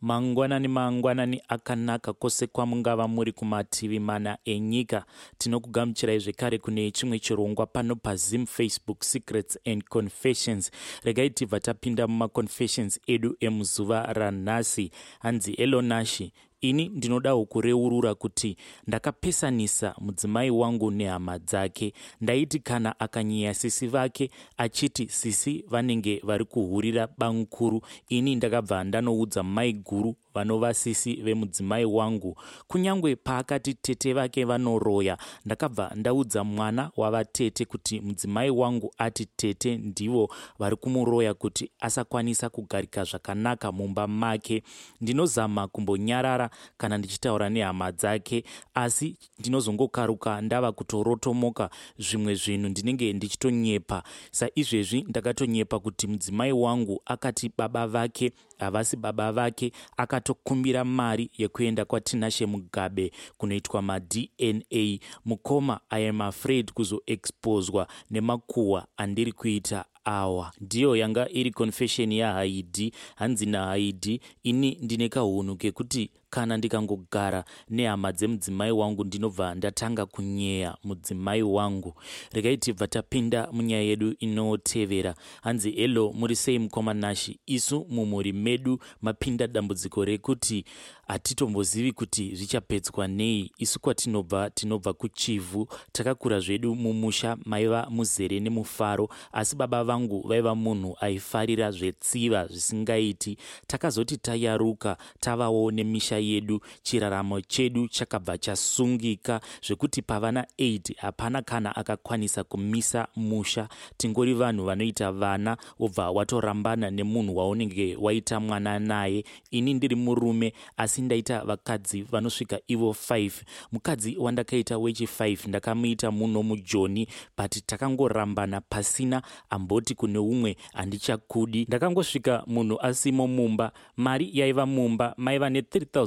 mangwanani mangwanani akanaka kwose kwamungava muri kumativi mana enyika. Tinokugamuchirai zvekare kune chimwe chirongwa pano pazim facebook secrets and confessions. Regai tibva tapinda mumaconfessions edu emuzuva ranhasi. Hanzi elonashi ini ndinodawo kureurura kuti ndakapesanisa mudzimai wangu nehama dzake. Ndaiti kana akanyeya sisi vake achiti sisi vanenge vari kuhurira bangukuru ini ndakabva ndanoudza mai guru vanova sisi vemudzimai wangu. Kunyange paakati tete vake vanoroya ndakabva ndaudza mwana wavatete kuti mudzimai wangu ati tete ndivo vari kumuroya kuti asakwanisa kugarika zvakanaka mumba make. Ndinozama kumbonyarara kana ndichitaura nehama dzake. Asi ndinozongokaruka ndava kutorotomoka zvimwe zvinhu ndinenge ndichitonyepa. Saizvezvi ndakatonyepa kuti mudzimai wangu akati baba vake havasi baba vake akatokumbira mari yekuenda kwatinashe mugabe kunoitwa madna mukoma iam afraid kuzoexposwa nemakuhwa andiri kuita awa. Ndiyo yanga iri confesheni yahaidhi hanzi nahaidhi ini ndine kaunhu kekuti kana ndikangogara nehama dzemudzimai wangu ndinobva ndatanga kunyeya mudzimai wangu. Regai tibva tapinda munyaya yedu inotevera. Hanzi helo muri sei mukomanashi? Isu mumhuri medu mapinda dambudziko rekuti hatitombozivi kuti zvichapedzwa nei. Isu kwatinobva tinobva kuchivhu takakura zvedu mumusha maiva muzere nemufaro asi baba vangu vaiva munhu aifarira zvetsiva zvisingaiti. Takazoti tayaruka tavawo nemisha yedu chiraramo chedu chakabva chasungika zvekuti pavana 8 hapana kana akakwanisa kumisa musha. Tingori vanhu vanoita vana wobva watorambana nemunhu waunenge waita mwana naye. Ini ndiri murume asi ndaita vakadzi vanosvika ivo 5 mukadzi wandakaita wechi5 ndakamuita muno mujoni but takangorambana pasina amboti kune umwe handichakudi. Ndakangosvika munhu asimo mumba mari yaiva mumba maiva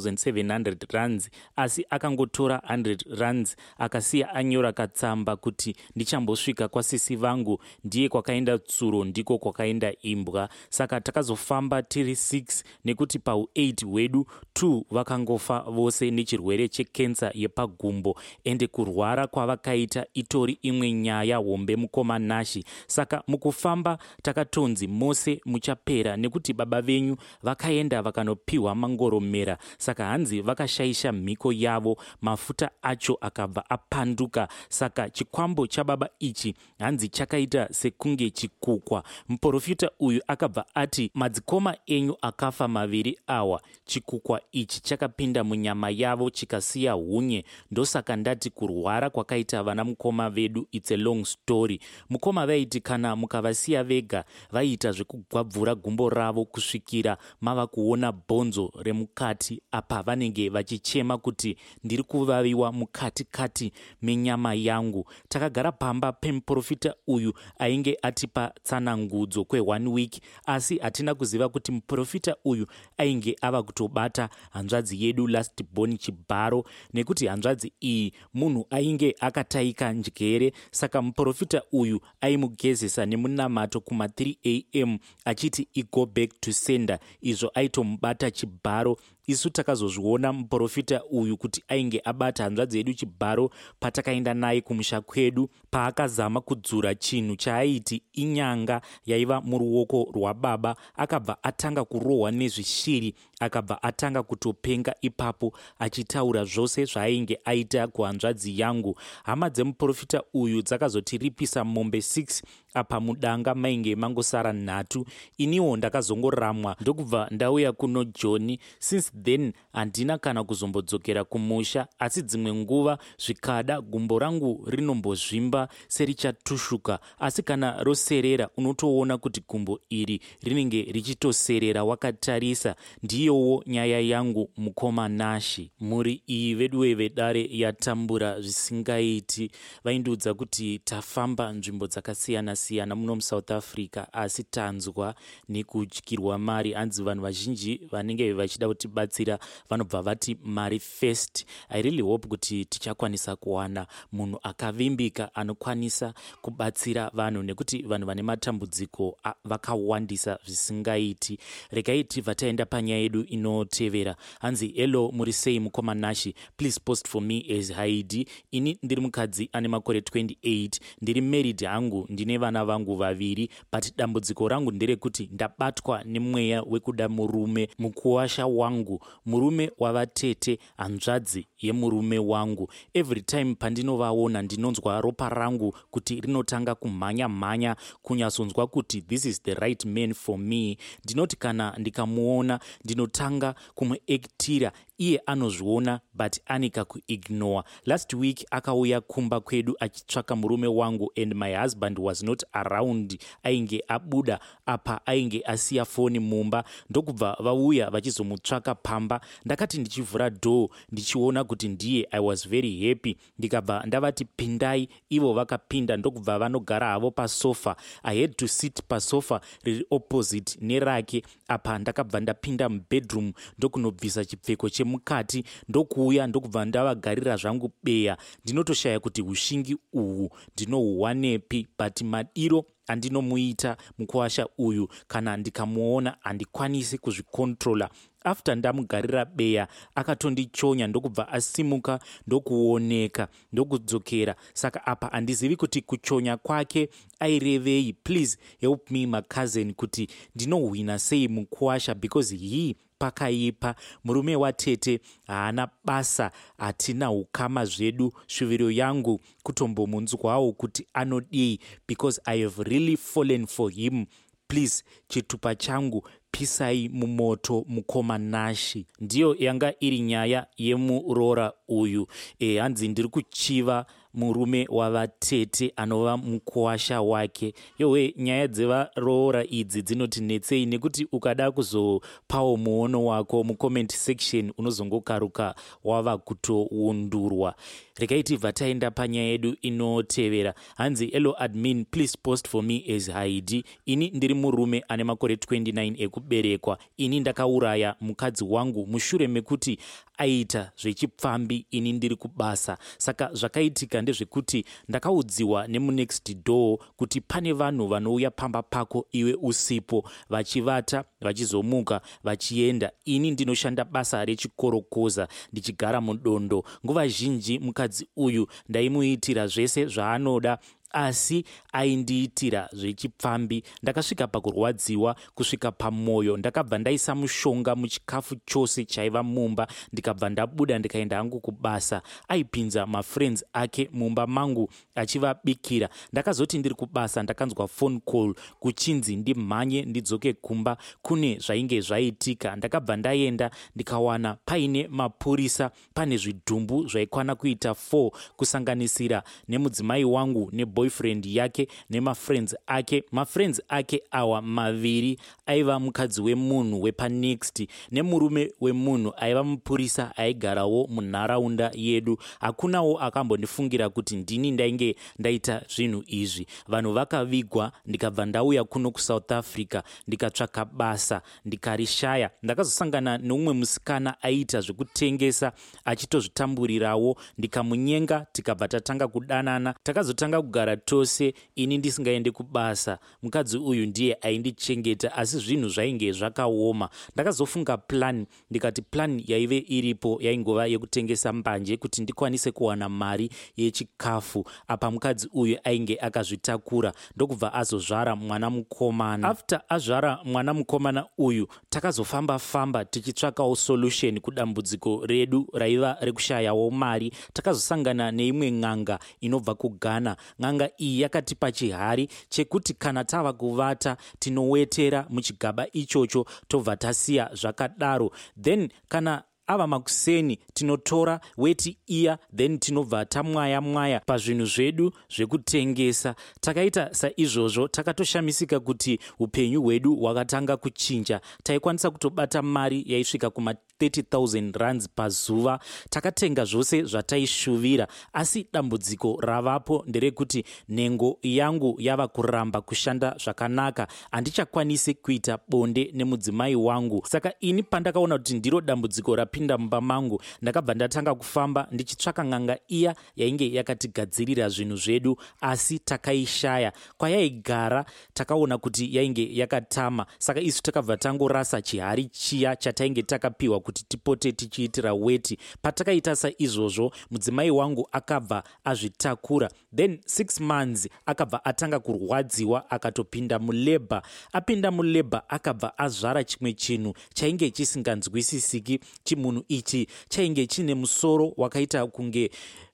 ne3700 rands asi akangotora 100 rands akasiya anyora katsamba kuti ndichambosvika kwasisi vangu ndiye kwakaenda tsuro ndiko kwakaenda imbwa. Saka takazofamba tiri 6 nekuti pau8 hwedu 2 vakangofa vose nechirwere chekensa yepagumbo ende kurwara kwavakaita itori imwe nyaya hombe mukomanashi. Saka mukufamba takatonzi mose muchapera nekuti baba venyu vakaenda vakanopiwa mangoromera. Saka hanzi vakashayisha mhiko yavo mafuta acho akabva apanduka. Saka chikwambo chababa ichi hanzi chakaita sekunge chikukwa. Muprofita uyu akabva ati madzikoma enyu akafa maviri awa. Chikukwa ichi chakapinda munyama yavo chikasiya unye ndosaka ndati kurwara kwakaita vana mukoma vedu its a long story. Mukoma vaiti kana mukavasiya vega vaiita zvekugwabvura gumbo ravo kusvikira mava kuona bhonzo remukati apa vanenge vachichema kuti ndiri kuvaviwa mukati kati menyama yangu. Takagara pamba pemuprofita uyu ainge atipa tsanangudzo kwe1 week asi hatina kuziva kuti muprofita uyu ainge ava kutobata hanzvadzi yedu last born chibharo nekuti hanzvadzi iyi munhu ainge akataika njere. Saka muprofita uyu aimugezesa nemunamato kuma3 am achiti igo back to sender. Izvo aitomubata chibharo isu takazozviona muprofita uyu kuti ainge abata hanzvadzi yedu chibharo patakaenda naye kumusha kwedu paakazama kudzura chinhu chaaiti inyanga yaiva muruoko rwababa akabva atanga kurohwa nezvishiri akabva atanga kutopenga ipapo achitaura zvose zvaainge aita kuhanzvadzi yangu. Hama dzemuprofita uyu dzakazotiripisa mombe 6 apa mudanga mainge mangosara nhatu. Iniwo ndakazongoramwa ndokubva ndauya kuno joni since then handina kana kuzombodzokera kumusha asi dzimwe nguva zvikada gumbo rangu rinombozvimba serichatushuka asi kana roserera unotoona kuti gumbo iri rinenge richitoserera wakatarisa ndiyowo nyaya yangu mukoma nashi muri iyi veduwe vedare yatambura zvisingaiti. Vaindiudza kuti tafamba nzvimbo dzakasiyana-siyana muno musouth africa asi tanzwa nekudyirwa mari. Hanzi vanhu vazhinji vanenge vachida kutibatsira vanobva vati mari first i really hope kuti tichakwanisa kuwana munhu akavimbika anokwanisa kubatsira vanhu nekuti vanhu vane matambudziko vakawandisa zvisingaiti. Regai tibva taenda panyaya yedu inotevera. Hanzi hello muri sei mukoma nashi please post for me as haidi. Ini ndiri mukadzi ane makore 28 ndiri married hangu ndine vana vangu vaviri but dambudziko rangu nderekuti ndabatwa nemweya wekuda murume mukuwasha wangu. Murume wavatete hanzvadzi yemurume wangu. Every time pandinovaona ndinonzwa ropa rangu kuti rinotanga kumhanya mhanya kunyatsonzwa kuti this is the right man for me. Ndinoti kana ndikamuona ndinotanga kumuektira iye anozviona but ane kakuignore last week akauya kumba kwedu achitsvaka murume wangu and my husband was not around. Ainge abuda apa ainge asiya foni mumba. Ndokubva vauya vachizomutsvaka pamba. Ndakati ndichivhura dhoo ndichiona kuti ndiye i was very happy. Ndikabva ndavati pindai. Ivo vakapinda ndokubva vanogara havo pasofa. I had to sit pasofa riri opposite nerake. Apa ndakabva ndapinda mubedroom ndokunobvisa chipfeko chemukati ndokuuya ndokubva ndavagarira zvangu beya. Ndinotoshaya kuti ushingi uhwu ndinohuwanepi but madiro andinomuita mukuwasha uyu. Kana ndikamuona handikwanisi kuzvikontrola. After ndamugarira beya akatondichonya ndokubva asimuka ndokuoneka ndokudzokera. Saka apa handizivi kuti kuchonya kwake airevei. Please help me macousin kuti ndinohwina sei mukuwasha because he pakaipa. Murume watete haana basa hatina ukama zvedu. Shuviro yangu kutombomunzwawo kuti anodii because i have really fallen for him. Please chitupa changu pisai mumoto mukoma nashi ndiyo yanga iri nyaya yemurora uyu. E, hanzi ndiri kuchiva murume wavatete anova mukuwasha wake. Yowe nyaya dzevaroora idzi dzinotinetsei nekuti ukada kuzopawo muono wako mucomment section unozongokaruka wava kutoundurwa regai tibva taenda panyaya yedu inotevera. Hanzi elo admin please post for me as haidi ini ndiri murume ane makore 29 ekuberekwa. Ini ndakauraya mukadzi wangu. Mushure mekuti aita zvechipfambi ini ndiri kubasa. Saka zvakaitika ndezvekuti ndakaudziwa nemunext door kuti pane vanhu vanouya pamba pako iwe usipo vachivata vachizomuka vachienda. Ini ndinoshanda basa rechikorokoza ndichigara mudondo. Nguva zhinji mukadzi uyu ndaimuitira zvese zvaanoda asi aindiitira zvechipfambi. Ndakasvika pakurwadziwa kusvika pamwoyo ndakabva ndaisa mushonga muchikafu chose chaiva mumba. Ndikabva ndabuda ndikaenda hangu kubasa. Aipinza mafriends ake mumba mangu achivabikira. Ndakazoti ndiri kubasa ndakanzwa phone call. Kuchinzi ndimhanye ndidzoke kumba. Kune zvainge zvaitika. Ndakabva ndaenda ndikawana paine mapurisa pane zvidhumbu zvaikwana kuita 4 kusanganisira nemudzimai wangu neboyfriend yake nemafriends ake mafriends ake awa maviri aiva mukadzi wemunhu wepanext nemurume wemunhu aiva mupurisa aigarawo munharaunda yedu. Hakunawo akambondifungira kuti ndini ndainge ndaita zvinhu izvi. Vanhu vakavigwa ndikabva ndauya kuno kusouth africa ndikatsvaka basa ndikarishaya. Ndakazosangana neumwe musikana aiita zvekutengesa achitozvitamburirawo. Ndikamunyenga tikabva tatanga kudanana. Takazotanga kugara tose ini ndisingaendi kubasa. Mukadzi uyu ndiye aindichengeta asi zvinhu zvainge zvakaoma. Ndakazofunga plan ndikati plan yaive iripo yaingova yekutengesa mbanje kuti ndikwanise kuwana mari yechikafu. Apa mukadzi uyu ainge akazvitakura ndokubva azozvara mwana mukomana. After azvara mwana mukomana uyu takazofamba-famba tichitsvakawo solution kudambudziko redu raiva rekushayawo mari. Takazosangana neimwe n'anga inobva kughana n'anga iyi yakatipa chihari chekuti kana tava kuvata tinowetera muchigaba ichocho tobva tasiya zvakadaro. Then kana ava makuseni tinotora weti iya then tinobva tamwaya mwaya pazvinhu zvedu zvekutengesa. Takaita saizvozvo takatoshamisika kuti upenyu hwedu hwakatanga kuchinja. Taikwanisa kutobata mari yaisvika kuma 30 rands pazuva takatenga zvose zvataishuvira asi dambudziko ravapo nderekuti nhengo yangu yava kuramba kushanda zvakanaka. Handichakwanisi kuita bonde nemudzimai wangu. Saka ini pandakaona kuti ndiro dambudziko rapinda mumba mangu ndakabva ndatanga kufamba ndichitsvaka ng'anga iya yainge yakatigadzirira zvinhu zvedu asi takaishaya. Kwayaigara takaona kuti yainge yakatama. Saka isu takabva tangorasa chihari chiya chatainge takapiwa kuti tipote tichiitira weti. Patakaita saizvozvo mudzimai wangu akabva azvitakura. Then six months akabva atanga kurwadziwa akatopinda mulebha apinda mulebha akabva azvara chimwe chinhu chainge chisinganzwisisiki chimunhu ichi. Chainge chine musoro wakaita kunge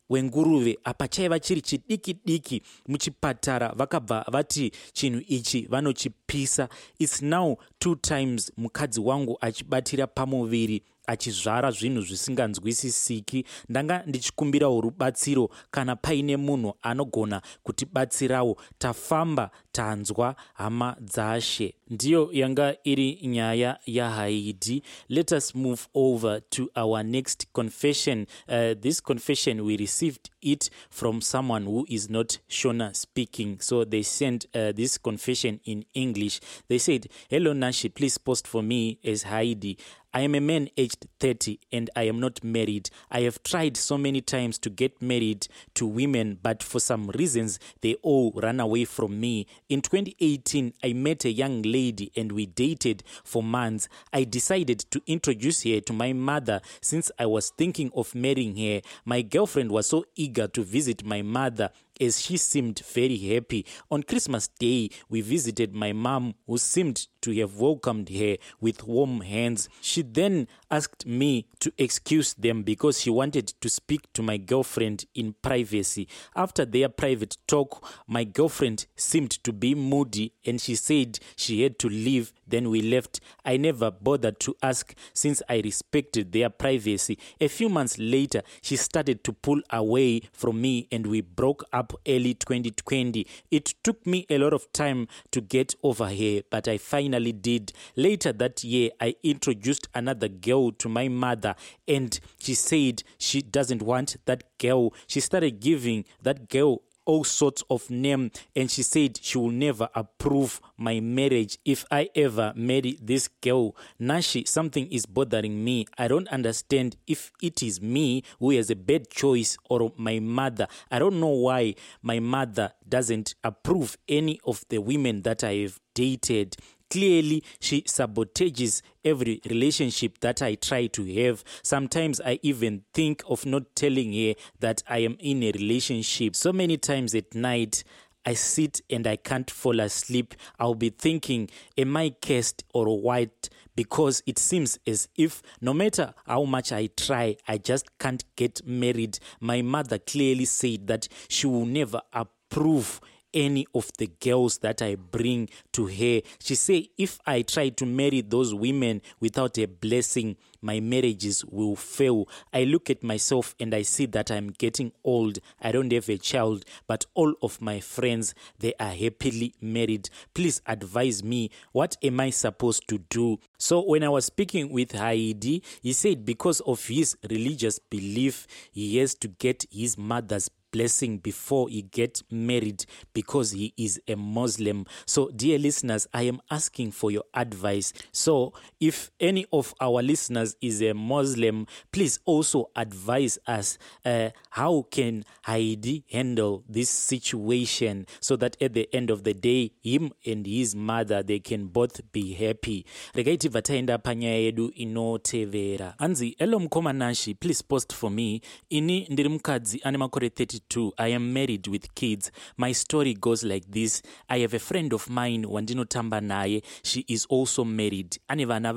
wenguruve apa chaiva chiri chidiki diki muchipatara vakabva vati chinhu ichi vanochipisa. Its now two times mukadzi wangu achibatira pamuviri achizvara zvinhu zvisinganzwisisiki. Ndanga ndichikumbirawo rubatsiro kana paine munhu anogona kutibatsirawo tafamba tanzwa hama dzashe. Ndiyo yanga iri nyaya yahaidhi let us move over to our next confession. Uh, this confession we received it from someone who is not shona speaking so they sent uh, this confession in english they said hello nashi please post for me as haidi I am a man aged 30 and I am not married. I have tried so many times to get married to women, but for some reasons, they all ran away from me. In 2018, I met a young lady and we dated for months. I decided to introduce her to my mother since I was thinking of marrying her. My girlfriend was so eager to visit my mother as she seemed very happy. On Christmas Day, we visited my mom, who seemed to have welcomed her with warm hands. She then asked me to excuse them because she wanted to speak to my girlfriend in privacy. After their private talk, my girlfriend seemed to be moody and she said she had to leave. Then we left. I never bothered to ask since I respected their privacy. A few months later, she started to pull away from me and we broke up early 2020. It took me a lot of time to get over her, but I finally did. Later that year, I introduced another girl to my mother, and she said she doesn't want that girl. She started giving that girl all sorts of name and she said she will never approve my marriage if i ever marry this girl. Nashi something is bothering me. I don't understand if it is me who has a bad choice or my mother. I don't know why my mother doesn't approve any of the women that i have dated clearly she sabotages every relationship that i try to have sometimes i even think of not telling her that i am in a relationship so many times at night I sit and I can't fall asleep. I'll be thinking, am I cursed or white? Because it seems as if no matter how much I try, I just can't get married. My mother clearly said that she will never approve any of the girls that I bring to her. She say if I try to marry those women without a blessing, my marriages will fail. I look at myself and I see that I'm getting old. I don't have a child, but all of my friends they are happily married. Please advise me. What am I supposed to do? So when I was speaking with Haidi, he said because of his religious belief, he has to get his mother's blessing before he get married because he is a muslim. So dear listeners i am asking for your advice. So if any of our listeners is a muslim please also advise us uh, how can heidi handle this situation so that at the end of the day him and his mother they can both be happy. Regai tibva panyaya yedu inotevera hanzi elo mukomanashi please post for me. Ini ndiri mukadzi ane makore 30 22 i am married with kids. My story goes like this. I have a friend of mine wandinotamba naye. She is also married. Ane vana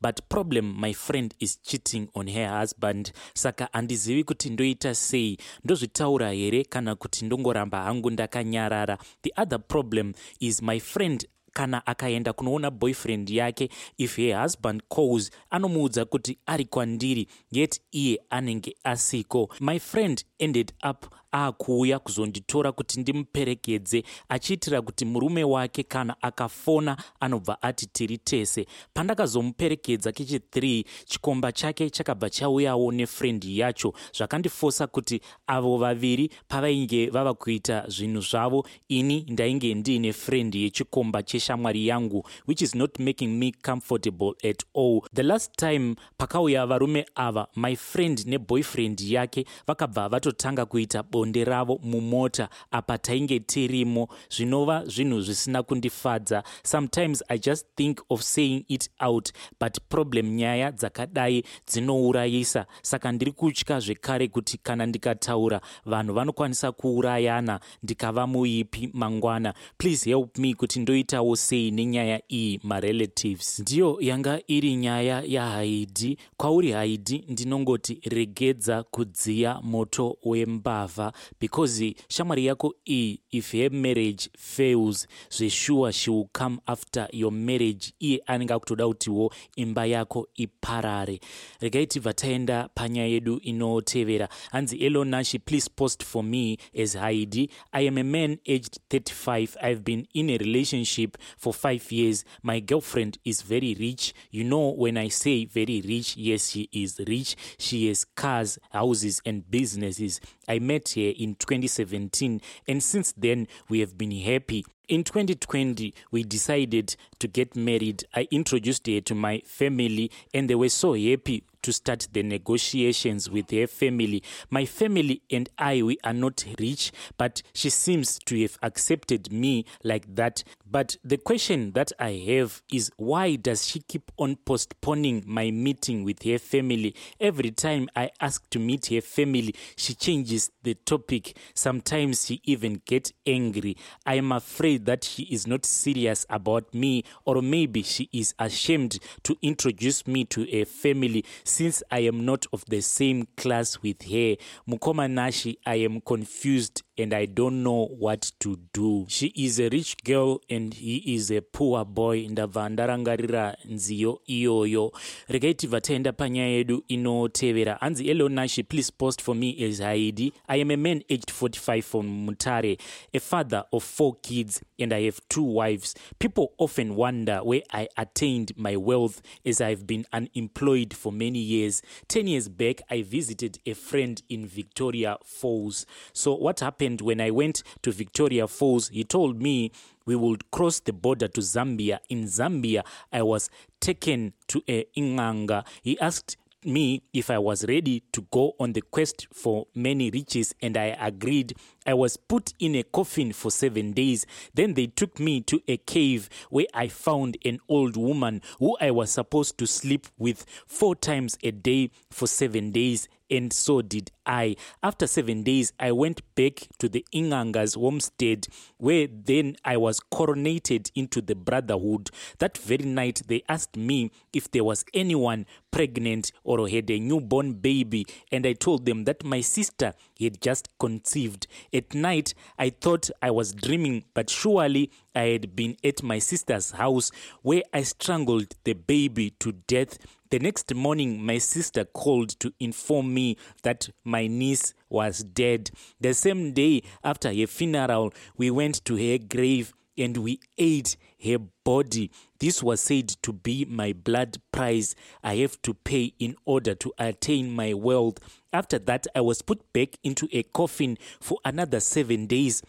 but problem my friend is cheating on her husband. Saka handizivi kuti ndoita sei? Ndozvitaura here kana kuti ndongoramba hangu the other problem is my friend kana akaenda kunoona boyfriend yake if her husband calls anomuudza kuti ari kwandiri yet iye anenge asiko. My friend ended up aakuuya kuzonditora kuti ndimuperekedze achiitira kuti murume wake kana akafona anobva ati tiri tese. Pandakazomuperekedza kechi3 chikomba chake chakabva chauyawo nefrendi yacho. Zvakandifosa kuti avo vaviri pavainge vava kuita zvinhu zvavo ini ndainge ndiine frendi yechikomba cheshamwari yangu which is not making me comfortable at all. The last time pakauya varume ava my friend neboyfriend yake vakabva vatotanga kuita bonde ravo mumota apa tainge tirimo. Zvinova zvinhu zvisina kundifadza. Sometimes i just think of saying it out but problem nyaya dzakadai dzinourayisa. Saka ndiri kutya zvekare kuti kana ndikataura vanhu vanokwanisa kuurayana ndikava muipi mangwana. Please help me kuti ndoitawo sei nenyaya iyi marelatives. Ndiyo yanga iri nyaya yahaidhi kwauri haidhi ndinongoti regedza kudziya moto wembavha because shamwari yako iyi if her marriage fails zvesure she will come after your marriage iye anenge akutoda kutiwo imba yako iparare. Regai tibva taenda panyaya yedu inotevera. Hanzi elonashi please post for me as haidi i am a man aged 35 i've been in a relationship for five years. My girlfriend is very rich. You know when i say very rich yes she is rich. She has cars houses and businesses. I met her in 2017 and since then we have been happy. In 2020 we decided to get married. I introduced her to my family and they were so happy to start the negotiations with her family. My family and i we are not rich but she seems to have accepted me like that. But the question that i have is why does she keep on postponing my meeting with her family? Every time i ask to meet her family she changes the topic. Sometimes she even gets angry. I am afraid that she is not serious about me or maybe she is ashamed to introduce me to a family since i am not of the same class with her mukomanashi i am confused and i don't know what to do. She is a rich girl and he is a poor boy. Ndabva ndarangarira nziyo iyoyo. Regai tibva taenda panyaya yedu inotevera. Hanzi elonashi please post for me as haidi i am a man aged 45 from mutare a father of four kids and i have two wives. People often wonder where i attained my wealth as i've been unemployed for many years 10 years back i visited a friend in victoria falls so what happened happened when I went to Victoria Falls. He told me we would cross the border to Zambia. In Zambia, I was taken to a Inganga. He asked me if I was ready to go on the quest for many riches, and I agreed. I was put in a coffin for seven days. Then they took me to a cave where I found an old woman who I was supposed to sleep with four times a day for seven days and so did I. After seven days, I went back to the Inganga's homestead, where then I was coronated into the brotherhood. That very night, they asked me if there was anyone pregnant or had a newborn baby, and I told them that my sister had just conceived. At night, I thought I was dreaming, but surely I had been at my sister's house where I strangled the baby to death the next morning, my sister called to inform me that my niece was dead. The same day after her funeral, we went to her grave and we ate her body. This was said to be my blood price I have to pay in order to attain my wealth. After that, I was put back into a coffin for another seven days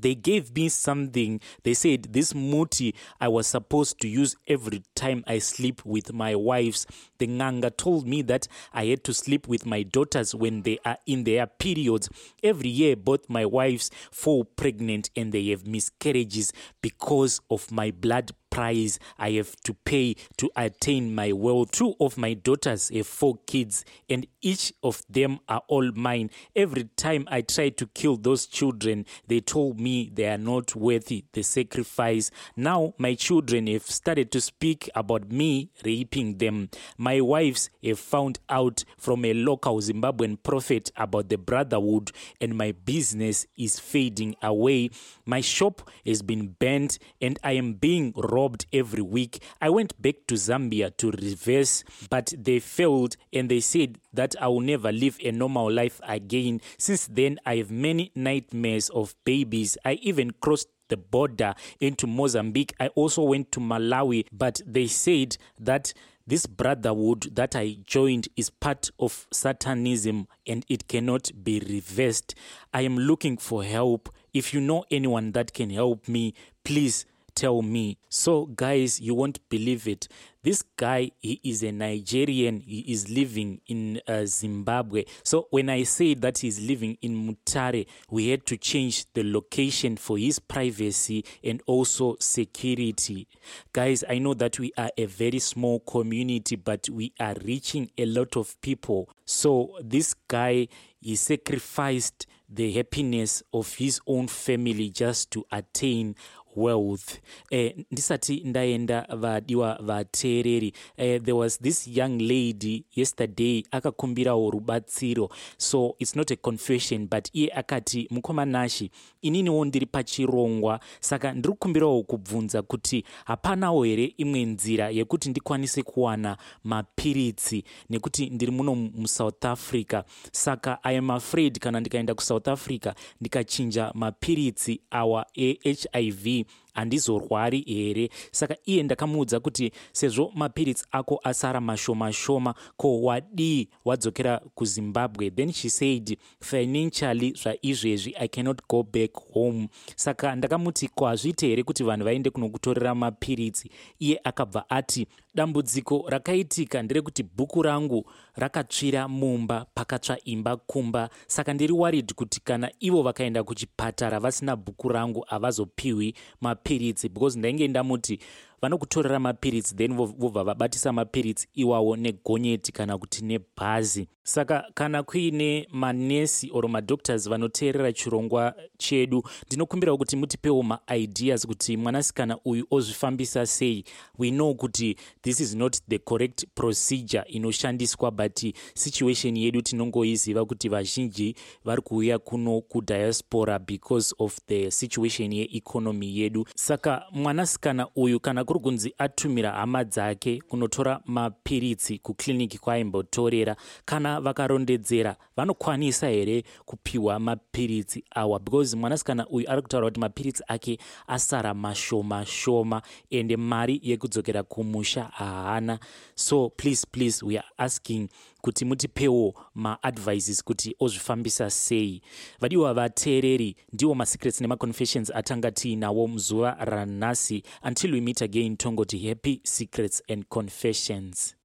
they gave me something. They said this muti i was supposed to use every time i sleep with my wives. The nganga told me that i had to sleep with my daughters when they are in their periods. Every year both my wives fall pregnant and they have miscarriages because of my blood price I have to pay to attain my wealth. Two of my daughters have four kids, and each of them are all mine. Every time I try to kill those children, they told me they are not worthy the sacrifice. Now my children have started to speak about me raping them. My wives have found out from a local Zimbabwean prophet about the brotherhood, and my business is fading away. My shop has been burned, and I am being robbed every week. I went back to Zambia to reverse, but they failed and they said that I will never live a normal life again. Since then, I have many nightmares of babies. I even crossed the border into Mozambique. I also went to Malawi, but they said that this brotherhood that I joined is part of Satanism and it cannot be reversed. I am looking for help. If you know anyone that can help me, please tell me. So, guys, you won't believe it. This guy, he is a Nigerian. He is living in uh, Zimbabwe. So, when I say that he's living in Mutare, we had to change the location for his privacy and also security. Guys, I know that we are a very small community, but we are reaching a lot of people. So, this guy, he sacrificed the happiness of his own family just to attain wealth. Eh, ndisati ndaenda vadiwa vateereri. Eh, there was this young lady yesterday akakumbirawo rubatsiro. So its not a confession but iye akati mukoma nashi ininiwo ndiri pachirongwa. Saka ndiri kukumbirawo kubvunza kuti hapanawo here imwe nzira yekuti ndikwanise kuwana mapiritsi nekuti ndiri muno musouth africa? Saka i am afraid kana ndikaenda kusouth africa ndikachinja mapiritsi awa ehiv me handizorwari here. Saka iye ndakamuudza kuti sezvo mapiritsi ako asara mashoma shoma ko wadii wadzokera kuzimbabwe? Then she said financially zvaizvezvi i cannot go back home. Saka ndakamuti ko hazviite here kuti vanhu vaende kunokutorera mapiritsi? Iye akabva ati dambudziko rakaitika nderekuti bhuku rangu rakatsvira mumba pakatsva imba kumba. Saka ndiri warid kuti kana ivo vakaenda kuchipatara vasina bhuku rangu havazopiwi mapiritsi because ndainge ndamuti vanokutorera mapiritsi then vobva vabatisa mapiritsi iwawo negonyeti kana kuti nebhazi. Saka kana kuine manesi or madoctors vanoteerera chirongwa chedu ndinokumbirawo kuti mutipewo maideas kuti mwanasikana uyu ozvifambisa sei. We know kuti this is not the correct procedure inoshandiswa but situation yedu tinongoiziva kuti vazhinji vari kuuya kuno kudiaspora because of the situation yeeconomy yedu. Saka mwanasikana uyu kana kuri kunzi atumira hama dzake kunotora mapiritsi kukliniki kwaaimbotorera kana vakarondedzera vanokwanisa here kupiwa mapiritsi awa? Because mwanasikana uyu ari kutaura kuti mapiritsi ake asara mashoma shoma ende mari yekudzokera kumusha haana. So please please we are asking kuti mutipewo maadvices kuti ozvifambisa sei. Vadiwa vateereri ndiwo masecrets nemaconfessions atanga tiinawo muzuva ranhasi. Until we meet again tongoti happy secrets and confessions